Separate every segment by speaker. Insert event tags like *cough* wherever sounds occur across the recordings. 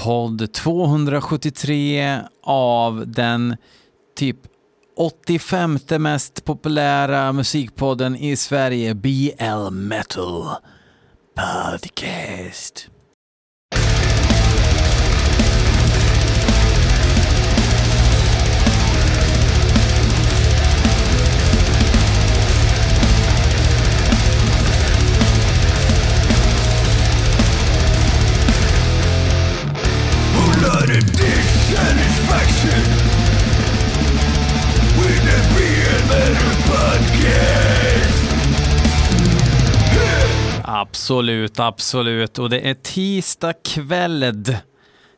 Speaker 1: podd 273 av den typ 85 mest populära musikpodden i Sverige, BL Metal Podcast. Absolut, absolut. Och det är tisdag kväll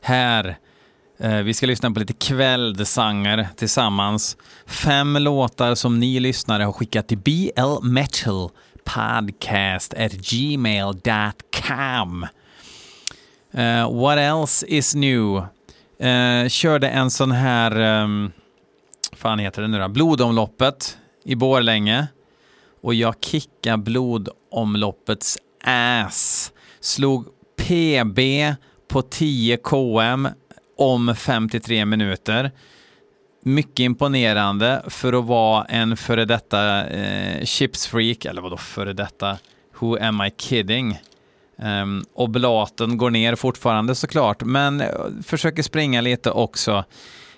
Speaker 1: här. Eh, vi ska lyssna på lite kvällsanger tillsammans. Fem låtar som ni lyssnare har skickat till BL Metal Podcast at gmail.com. Uh, eh, what else is new? Uh, körde en sån här, um, fan heter det nu då, blodomloppet i Borlänge. Och jag kickade blodomloppets ass. Slog PB på 10 km om 53 minuter. Mycket imponerande för att vara en före detta eh, chipsfreak, eller vadå före detta? Who am I kidding? Ehm, um, oblaten går ner fortfarande såklart, men eh, försöker springa lite också.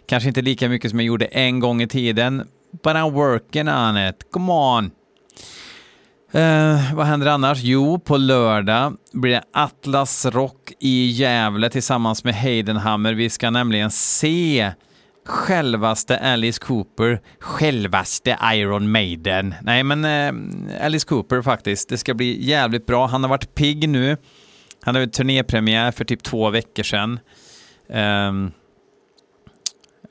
Speaker 1: Kanske inte lika mycket som jag gjorde en gång i tiden, but I'm working on it. Come on! Eh, vad händer annars? Jo, på lördag blir det Atlas Rock i Gävle tillsammans med Heidenhammer. Vi ska nämligen se självaste Alice Cooper, självaste Iron Maiden. Nej, men eh, Alice Cooper faktiskt. Det ska bli jävligt bra. Han har varit pigg nu. Han hade turnépremiär för typ två veckor sedan. Um,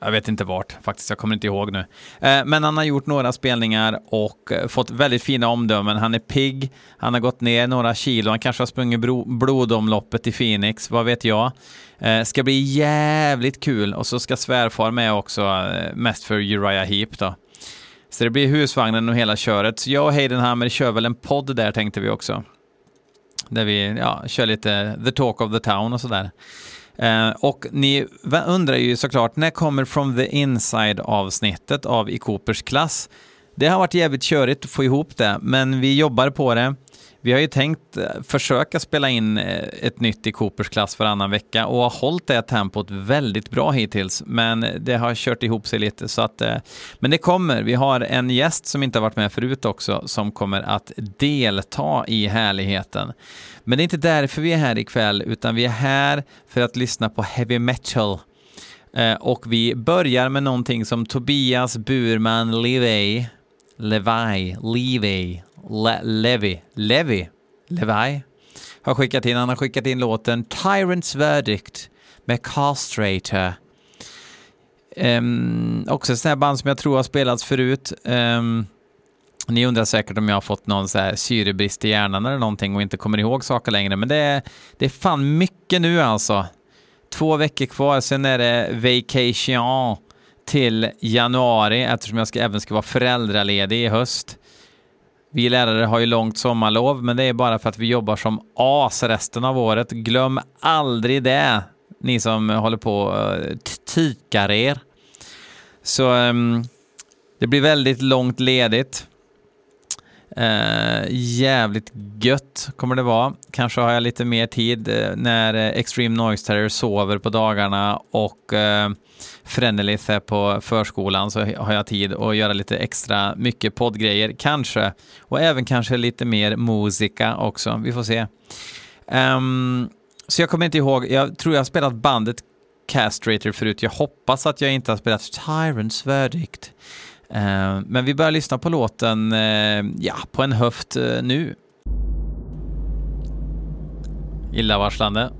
Speaker 1: jag vet inte vart, faktiskt. Jag kommer inte ihåg nu. Eh, men han har gjort några spelningar och eh, fått väldigt fina omdömen. Han är pigg, han har gått ner några kilo, han kanske har sprungit blodomloppet i Phoenix, vad vet jag. Eh, ska bli jävligt kul och så ska svärfar med också, mest för Uriah Heep då. Så det blir husvagnen och hela köret. Så jag och Heidenhammer kör väl en podd där tänkte vi också. Där vi ja, kör lite the talk of the town och sådär. Eh, och ni undrar ju såklart, när kommer From the Inside avsnittet av I Coopers klass? Det har varit jävligt körigt att få ihop det, men vi jobbar på det. Vi har ju tänkt eh, försöka spela in eh, ett nytt i Coopers klass varannan vecka och har hållit det tempot väldigt bra hittills, men det har kört ihop sig lite så att, eh, men det kommer. Vi har en gäst som inte har varit med förut också som kommer att delta i härligheten. Men det är inte därför vi är här ikväll, utan vi är här för att lyssna på heavy metal. Och vi börjar med någonting som Tobias Burman Levi, Levi, Levi, Le, Levi, Levi, Levi har skickat in. Han har skickat in låten Tyrant's Verdict med Castrator. Um, också ett sånt här band som jag tror har spelats förut. Um, ni undrar säkert om jag har fått någon så här syrebrist i hjärnan eller någonting och inte kommer ihåg saker längre, men det är, det är fan mycket nu alltså. Två veckor kvar, sen är det vacation till januari eftersom jag ska, även ska vara föräldraledig i höst. Vi lärare har ju långt sommarlov, men det är bara för att vi jobbar som as resten av året. Glöm aldrig det, ni som håller på eh, och tikar er. Så um, det blir väldigt långt ledigt. Uh, jävligt gött kommer det vara. Kanske har jag lite mer tid uh, när Extreme Noise Terror sover på dagarna och uh, Frennelis är på förskolan så har jag tid att göra lite extra mycket poddgrejer, kanske. Och även kanske lite mer musika också. Vi får se. Um, så jag kommer inte ihåg, jag tror jag har spelat bandet Castrator förut. Jag hoppas att jag inte har spelat Tyrants Verdict. Uh, men vi börjar lyssna på låten uh, ja, på en höft uh, nu. Illavarslande.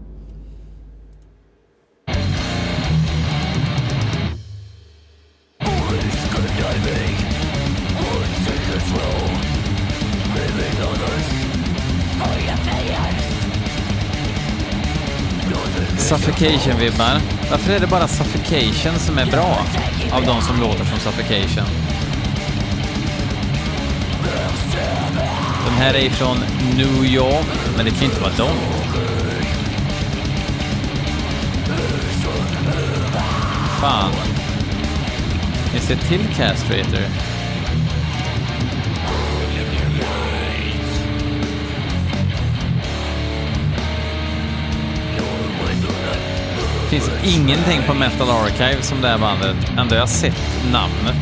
Speaker 1: Suffocation-vibbar. Varför är det bara Suffocation som är bra av de som låter som Suffocation? De här är ifrån New York, men det kan inte vara de. fan. Finns det till Castrator? Finns ingenting på Metal Archive som det här bandet. Ändå har jag sett namnet.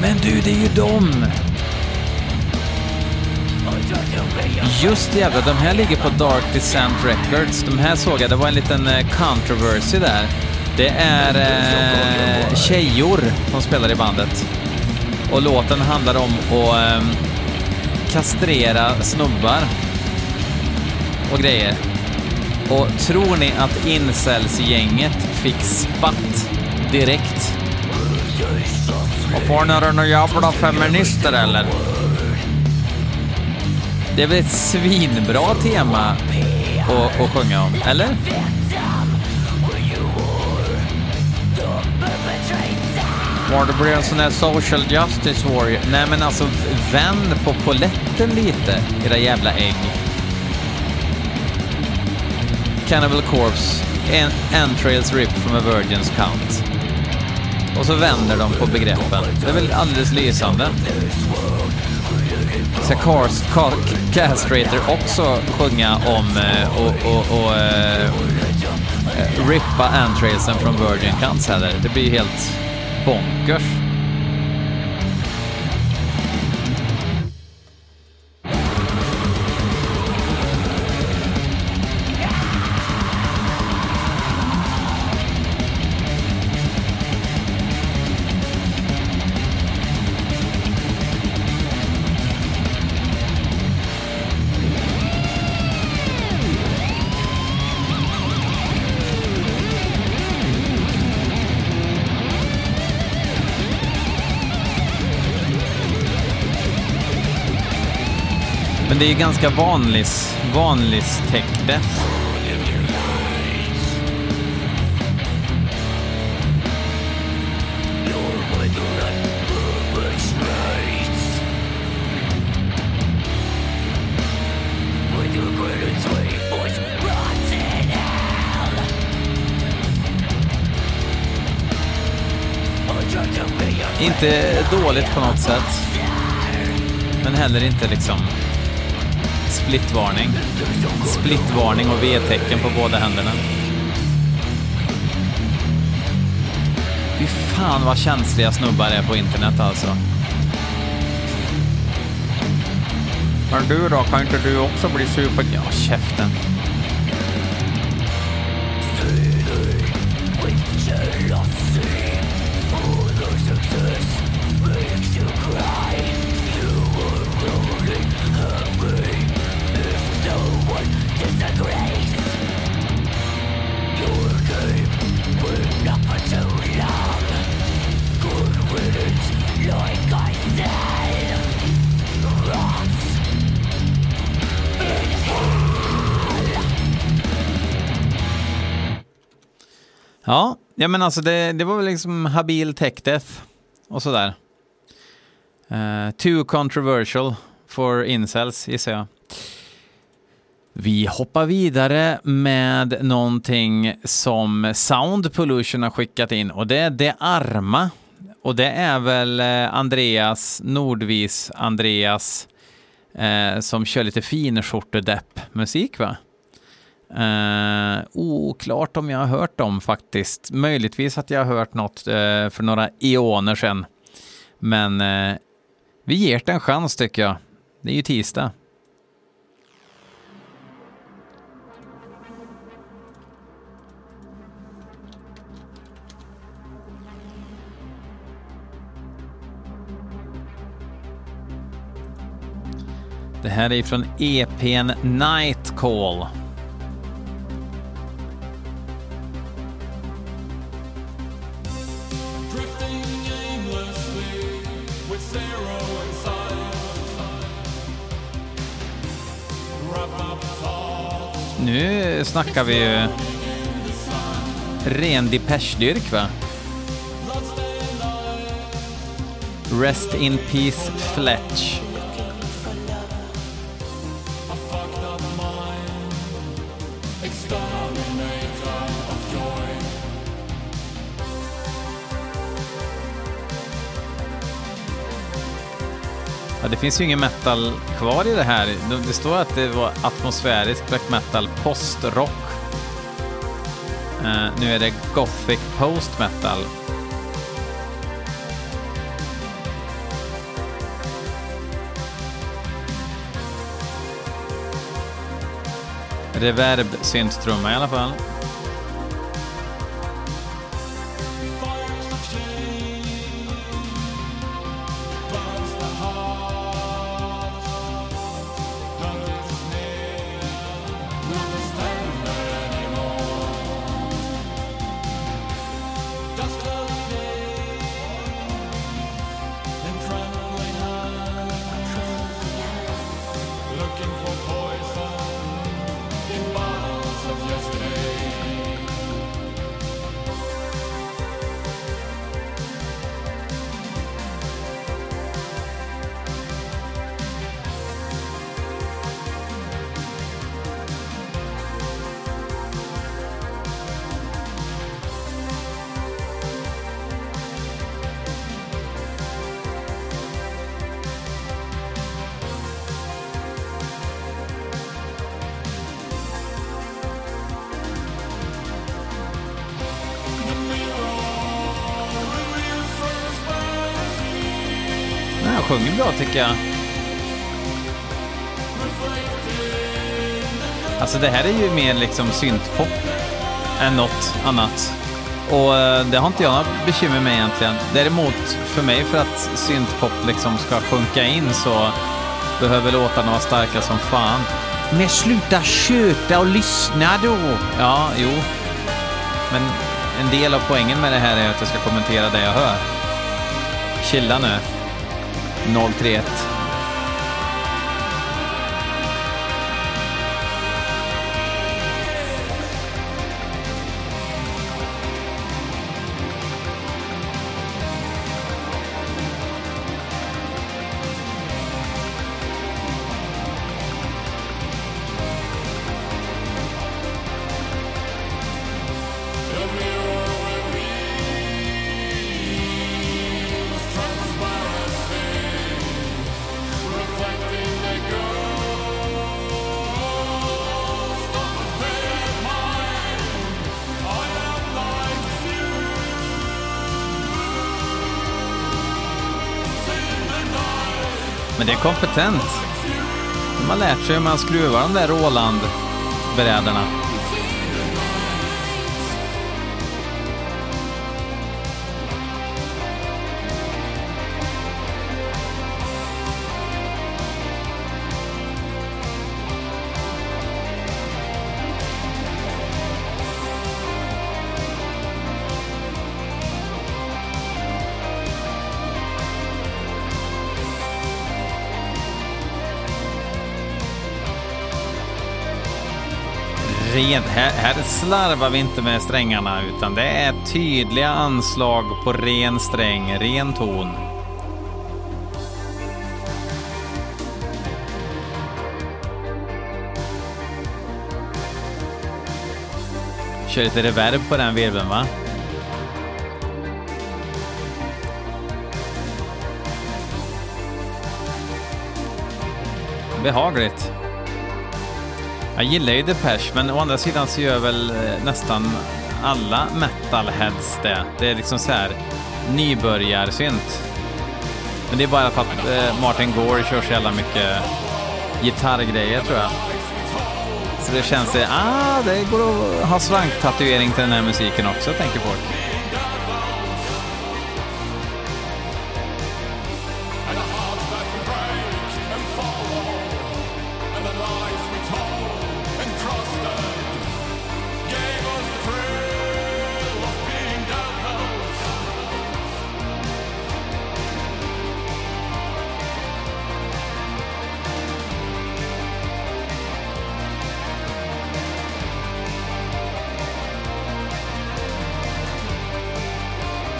Speaker 1: Men du, det är ju dem! Just jävla, jävlar, de här ligger på Dark Descent Records. De här såg jag, det var en liten eh, controversy där. Det är eh, tjejor som spelar i bandet. Och låten handlar om att eh, kastrera snubbar och grejer. Och tror ni att incels-gänget fick spatt direkt? Och får ni några jävla feminister eller? Det är väl ett svinbra tema att, att sjunga om, eller? Var det blir en sån här social justice warrior. Nej men alltså, vänd på poletten lite, era jävla ägg. Cannibal Corpse, en entrails rip from a virgin's count. Och så vänder de på begreppen. Det är väl alldeles lysande. Ska Cars, Car, Castrator också sjunga om eh, och, och, och uh, rippa entrailsen från virgin counts heller? Det blir helt bonkers. Men det är ju ganska vanlig vanlis tech death. Inte dåligt på något sätt. Men heller inte liksom splitvarning. Splitvarning och V-tecken på båda händerna. Fy fan vad känsliga snubbar är på internet alltså. Men du då, kan inte du också bli super... Ja, käften. Ja, ja men alltså det, det var väl liksom habil tech death och sådär. Uh, too controversial for incels, gissar jag. Vi hoppar vidare med någonting som Sound Pollution har skickat in och det är Det Arma. Och det är väl eh, Andreas, Nordvis Andreas, eh, som kör lite finskjortedepp-musik va? Eh, oklart om jag har hört dem faktiskt. Möjligtvis att jag har hört något eh, för några eoner sedan. Men eh, vi ger det en chans tycker jag. Det är ju tisdag. Det här är från EPn Night Call. Nu snackar vi ju ren Depeche-dyrk va? Rest in Peace Fletch. Finns ju ingen metal kvar i det här. Det står att det var atmosfärisk black metal postrock. Uh, nu är det gothic post metal. Reverb synttrumma i alla fall. Bra tycker jag. Alltså det här är ju mer liksom syntpop än något annat. Och eh, det har inte jag några bekymmer med egentligen. Däremot för mig för att syntpop liksom ska sjunka in så behöver låtarna vara starka som fan. Men sluta köta och lyssna då! Ja, jo. Men en del av poängen med det här är att jag ska kommentera det jag hör. Chilla nu. 031. Men det är kompetent. De har lärt sig hur man skruvar de där Roland-brädorna. Här, här slarvar vi inte med strängarna utan det är tydliga anslag på ren sträng, ren ton. Kör lite reverb på den virveln va? Behagligt. Jag gillar ju Depeche, men å andra sidan så gör väl eh, nästan alla metalheads det. Det är liksom så här nybörjarsynt. Men det är bara för att eh, Martin Gore kör så jävla mycket gitarrgrejer tror jag. Så det känns det, ah, det går att ha svanktatuering till den här musiken också, tänker folk.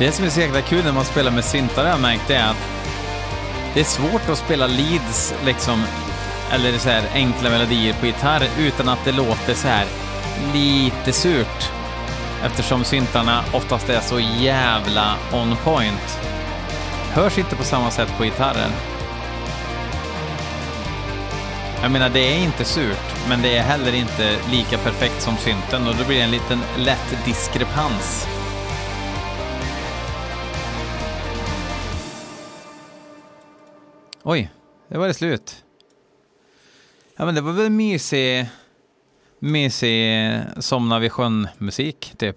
Speaker 1: Det som är så jäkla kul när man spelar med syntar har jag märkt är att det är svårt att spela leads liksom, eller så här enkla melodier på gitarr utan att det låter så här lite surt. Eftersom syntarna oftast är så jävla on point. Hörs inte på samma sätt på gitarren. Jag menar, det är inte surt, men det är heller inte lika perfekt som synten och då blir det en liten lätt diskrepans. Oj, det var det slut. Ja, men det var väl mysig, mysig somna vid sjön-musik, typ.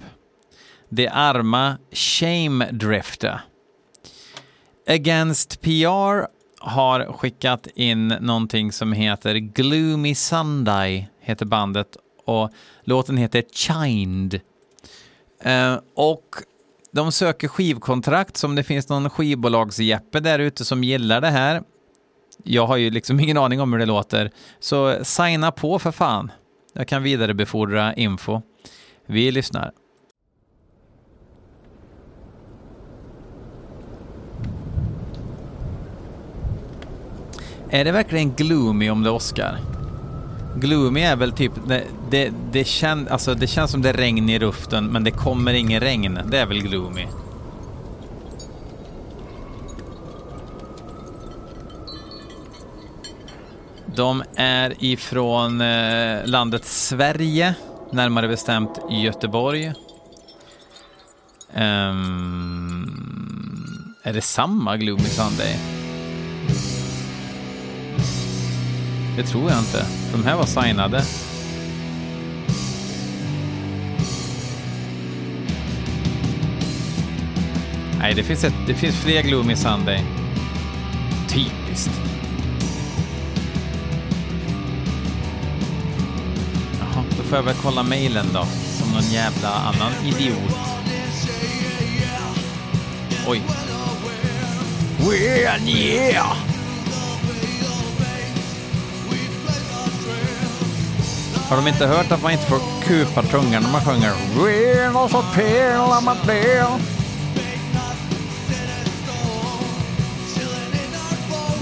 Speaker 1: Det arma Shame Drifter. Against PR har skickat in någonting som heter Gloomy Sunday, heter bandet, och låten heter Chind. Eh, och de söker skivkontrakt, som det finns någon skivbolagsjeppe där ute som gillar det här. Jag har ju liksom *laughs* ingen aning om hur det låter, så signa på för fan. Jag kan vidarebefordra info. Vi lyssnar. Är det verkligen gloomy om det åskar? Gloomy är väl typ, det, det, det, kän, alltså det känns som det är regn i luften men det kommer ingen regn. Det är väl gloomy? De är ifrån eh, landet Sverige, närmare bestämt Göteborg. Um, är det samma Gloomy Sunday? Det tror jag inte. De här var signade. Nej, det finns, ett, det finns fler Gloomy Sunday. Får jag väl kolla mejlen då. Som någon jävla annan idiot. Oj. Well, yeah! Har de inte hört att man inte får kupa tungan när man sjunger?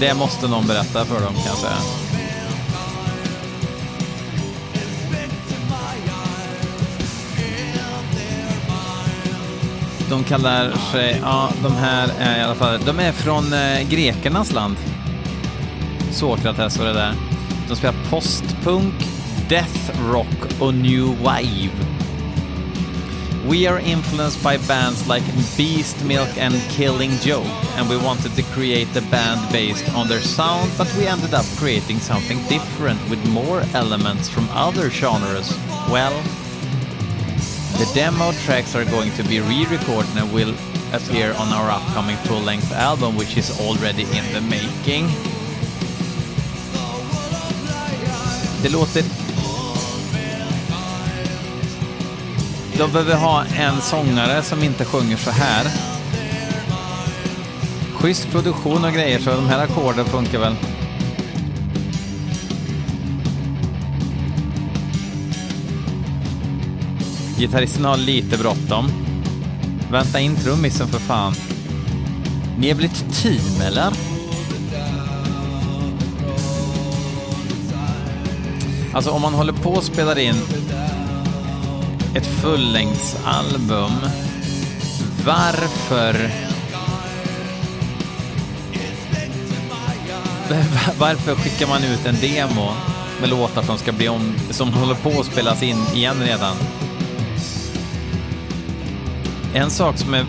Speaker 1: Det måste någon berätta för dem kan jag säga. De kallar sig, ja de här är i alla fall, de är från eh, grekernas land. Sokrates och det där. De spelar postpunk, death rock och new wave. We are influenced by bands like Beast Milk and Killing Joke, and we wanted to create a band based on their sound, but we ended up creating something different with more elements from other genres. Well, the demo tracks are going to be re-recorded and will appear on our upcoming full-length album, which is already in the making. Det låter De behöver ha en sångare som inte sjunger så här. Schysst produktion och grejer, så de här ackorden funkar väl. Gitarristen har lite bråttom. Vänta in trummisen för fan. Ni har blivit team, eller? Alltså om man håller på och spelar in ett fullängdsalbum. Varför... *laughs* Varför skickar man ut en demo med låtar som ska bli om, som håller på att spelas in igen redan? En sak som är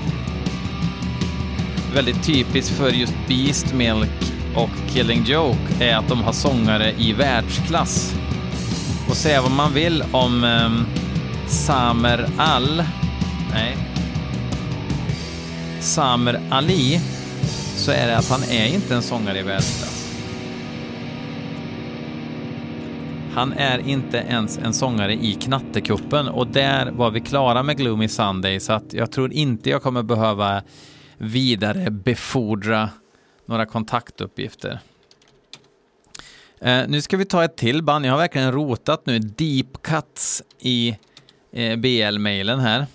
Speaker 1: väldigt typisk för just Beast Milk och Killing Joke är att de har sångare i världsklass. Och säga vad man vill om um, Samer Al... Nej. Samer Ali så är det att han är inte en sångare i världsklass. Han är inte ens en sångare i Knattekuppen och där var vi klara med Gloomy Sunday så att jag tror inte jag kommer behöva vidare befordra några kontaktuppgifter. Eh, nu ska vi ta ett till band. Jag har verkligen rotat nu deep cuts i eh, BL-mailen här.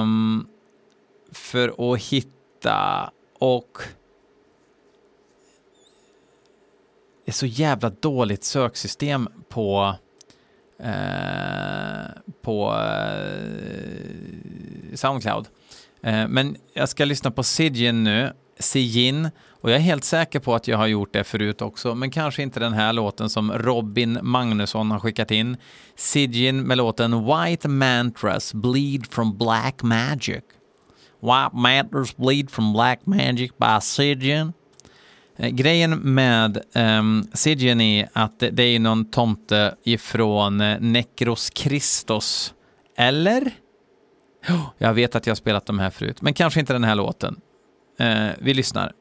Speaker 1: Um, för att hitta och det är så jävla dåligt söksystem på eh, på eh, Soundcloud. Eh, men jag ska lyssna på Sijin nu, Sijin, Och jag är helt säker på att jag har gjort det förut också, men kanske inte den här låten som Robin Magnusson har skickat in. Sijin med låten White Mantras Bleed from Black Magic. White Mantras Bleed from Black Magic by Sijin. Eh, grejen med ehm, um, Sidgin är att det, är någon tomte ifrån eh, Necros Christos. Eller? Oh, jag vet att jag har spelat de här förut, men kanske inte den här låten. Uh, vi lyssnar.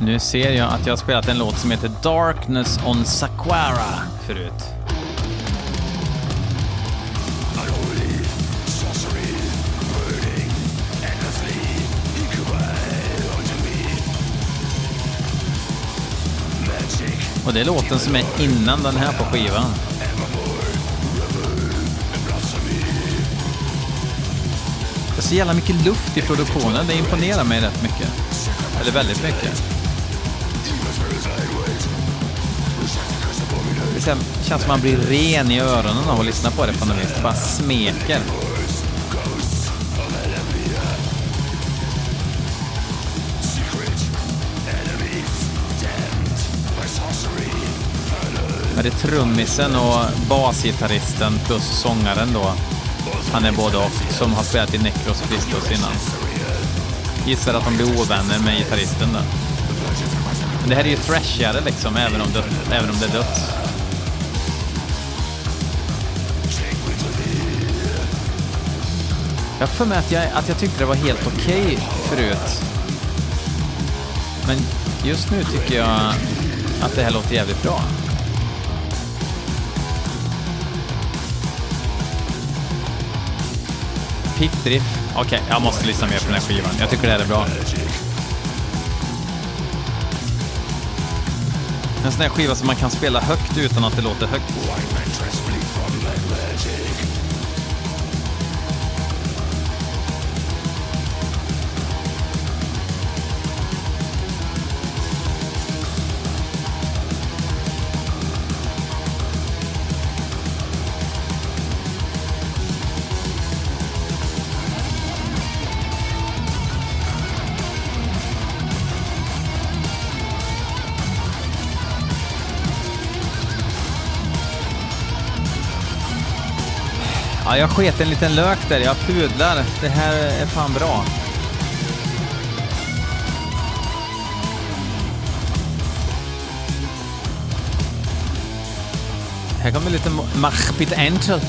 Speaker 1: Nu ser jag att jag har spelat en låt som heter Darkness on Saquara förut. Och det är låten som är innan den här på skivan. Det är så jävla mycket luft i produktionen, det imponerar mig rätt mycket. Eller väldigt mycket. Det känns som att man blir ren i öronen av att lyssna på det på något vis. Det bara smeker. Men det är trummisen och basgitarristen plus sångaren då. Han är både och, som har spelat i Necros Christos innan. Gissar att de blir ovänner med gitarristen där. Men det här är ju thrashigare liksom, även om det, även om det är dött. Jag har för mig att jag, att jag tyckte det var helt okej okay förut. Men just nu tycker jag att det här låter jävligt bra. Pickdrift. Okej, okay, jag måste lyssna mer på den här skivan. Jag tycker det här är bra. En sån här skiva som man kan spela högt utan att det låter högt. Ja, jag sket en liten lök där. Jag pudlar. Det här är fan bra. Här kommer lite Machbit Angel.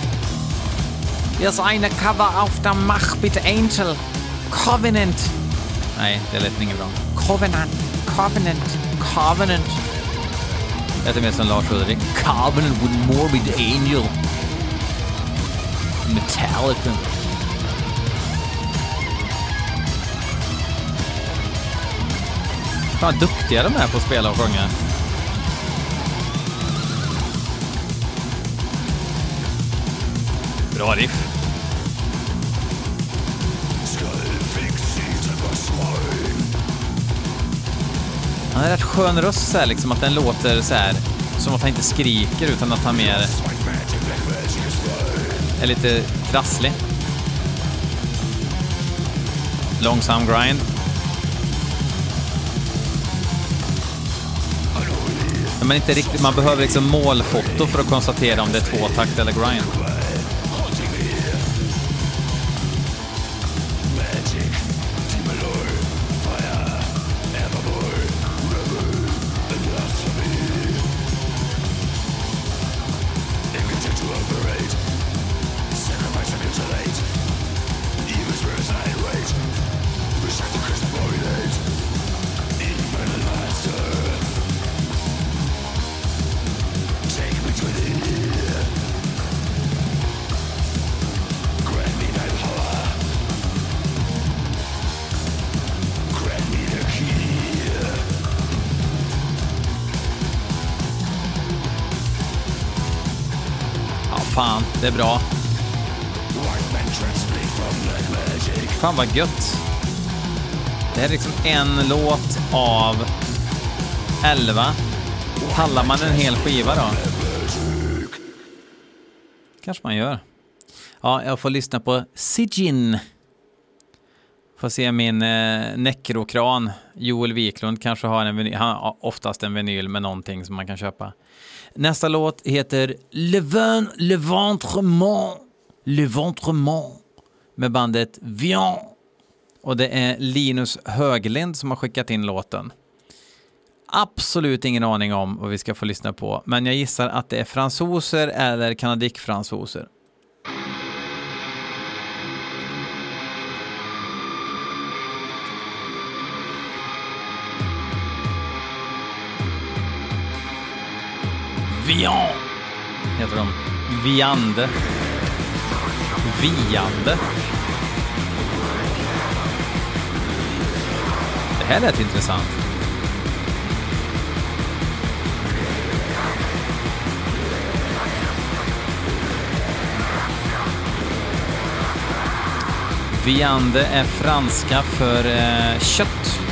Speaker 1: Yes, eine cover auf der Machbit Angel. Covenant. Nej, det lät inget bra. Covenant. Covenant. Covenant. Det lät mer som Lars Ulrik. Covenant with Morbid Angel. Metallica. Fan duktiga de är på att spela och sjunga. Bra riff. Han har rätt skön röst så här, liksom att den låter så här som att han inte skriker utan att han mer är lite trasslig. Långsam grind. Men inte riktigt, man behöver liksom målfoto för att konstatera om det är tvåtakt eller grind. Det är bra. Fan vad gött. Det här är liksom en låt av elva. Pallar man en hel skiva då? kanske man gör. Ja, jag får lyssna på Sijin. Får se min eh, Necrokran, Joel Wiklund kanske har en vinyl, han har oftast en vinyl med någonting som man kan köpa. Nästa låt heter Le Leventrement, Le Ventrement, Le Ventrement med bandet Vian. Och det är Linus Höglind som har skickat in låten. Absolut ingen aning om vad vi ska få lyssna på, men jag gissar att det är fransoser eller kanadikfransoser. Vian heter de. Viande. Viande. Det här lät intressant. Viande är franska för eh, kött.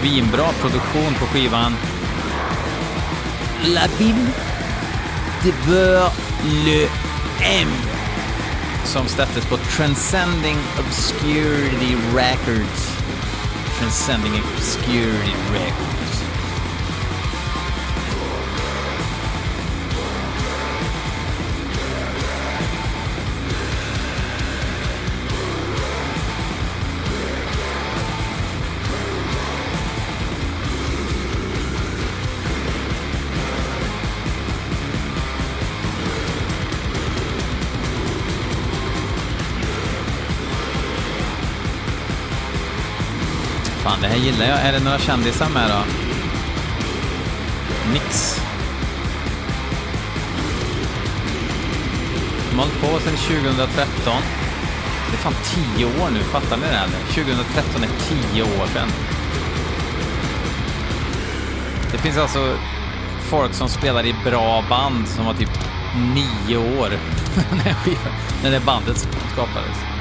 Speaker 1: Svinbra produktion på skivan. La Bible de Beur Le M som släpptes på Transcending Obscurity Records. Transcending Obscurity Records. Det här gillar jag. Är det några kändisar med då? Nix. De har hållit på sedan 2013. Det är fan tio år nu, fattar ni det? Här? 2013 är tio år sedan. Det finns alltså folk som spelar i bra band som var typ nio år *laughs* när, skivan, när det bandet skapades.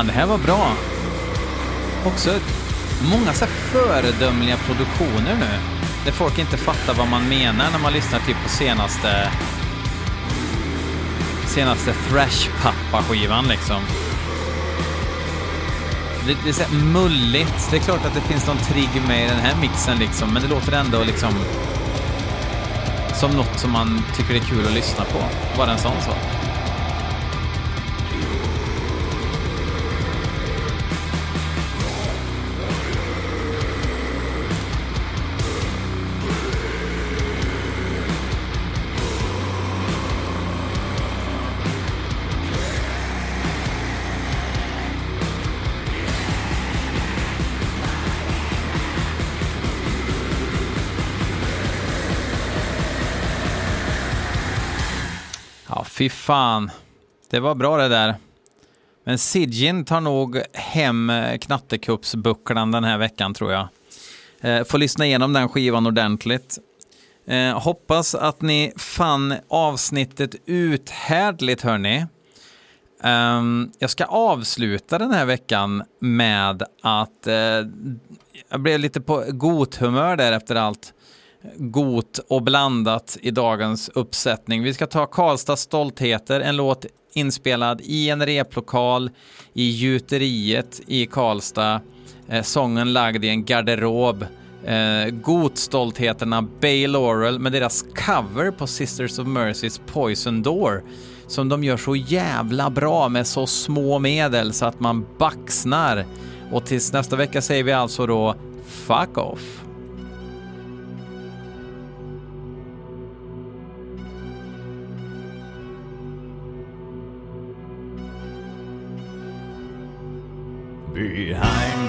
Speaker 1: Fan, det här var bra. Också många så här föredömliga produktioner nu. Där folk inte fattar vad man menar när man lyssnar typ på senaste senaste Thrash-pappa-skivan liksom. Det, det är så här mulligt. Det är klart att det finns någon trigg med i den här mixen liksom, men det låter ändå liksom som något som man tycker är kul att lyssna på. Bara en sån sak. Fy fan. Det var bra det där. Men Sidjin tar nog hem eh, knattekuppsbucklan den här veckan tror jag. Eh, får lyssna igenom den skivan ordentligt. Eh, hoppas att ni fann avsnittet uthärdligt hörni. Ehm, jag ska avsluta den här veckan med att jag blev lite på gothumör där efter allt got och blandat i dagens uppsättning. Vi ska ta Karlstads stoltheter, en låt inspelad i en replokal i gjuteriet i Karlstad. Eh, sången lagd i en garderob. Eh, Gotstoltheterna Bay Laurel med deras cover på Sisters of Mercys Poison Door som de gör så jävla bra med så små medel så att man baxnar. Och tills nästa vecka säger vi alltså då Fuck off.
Speaker 2: behind.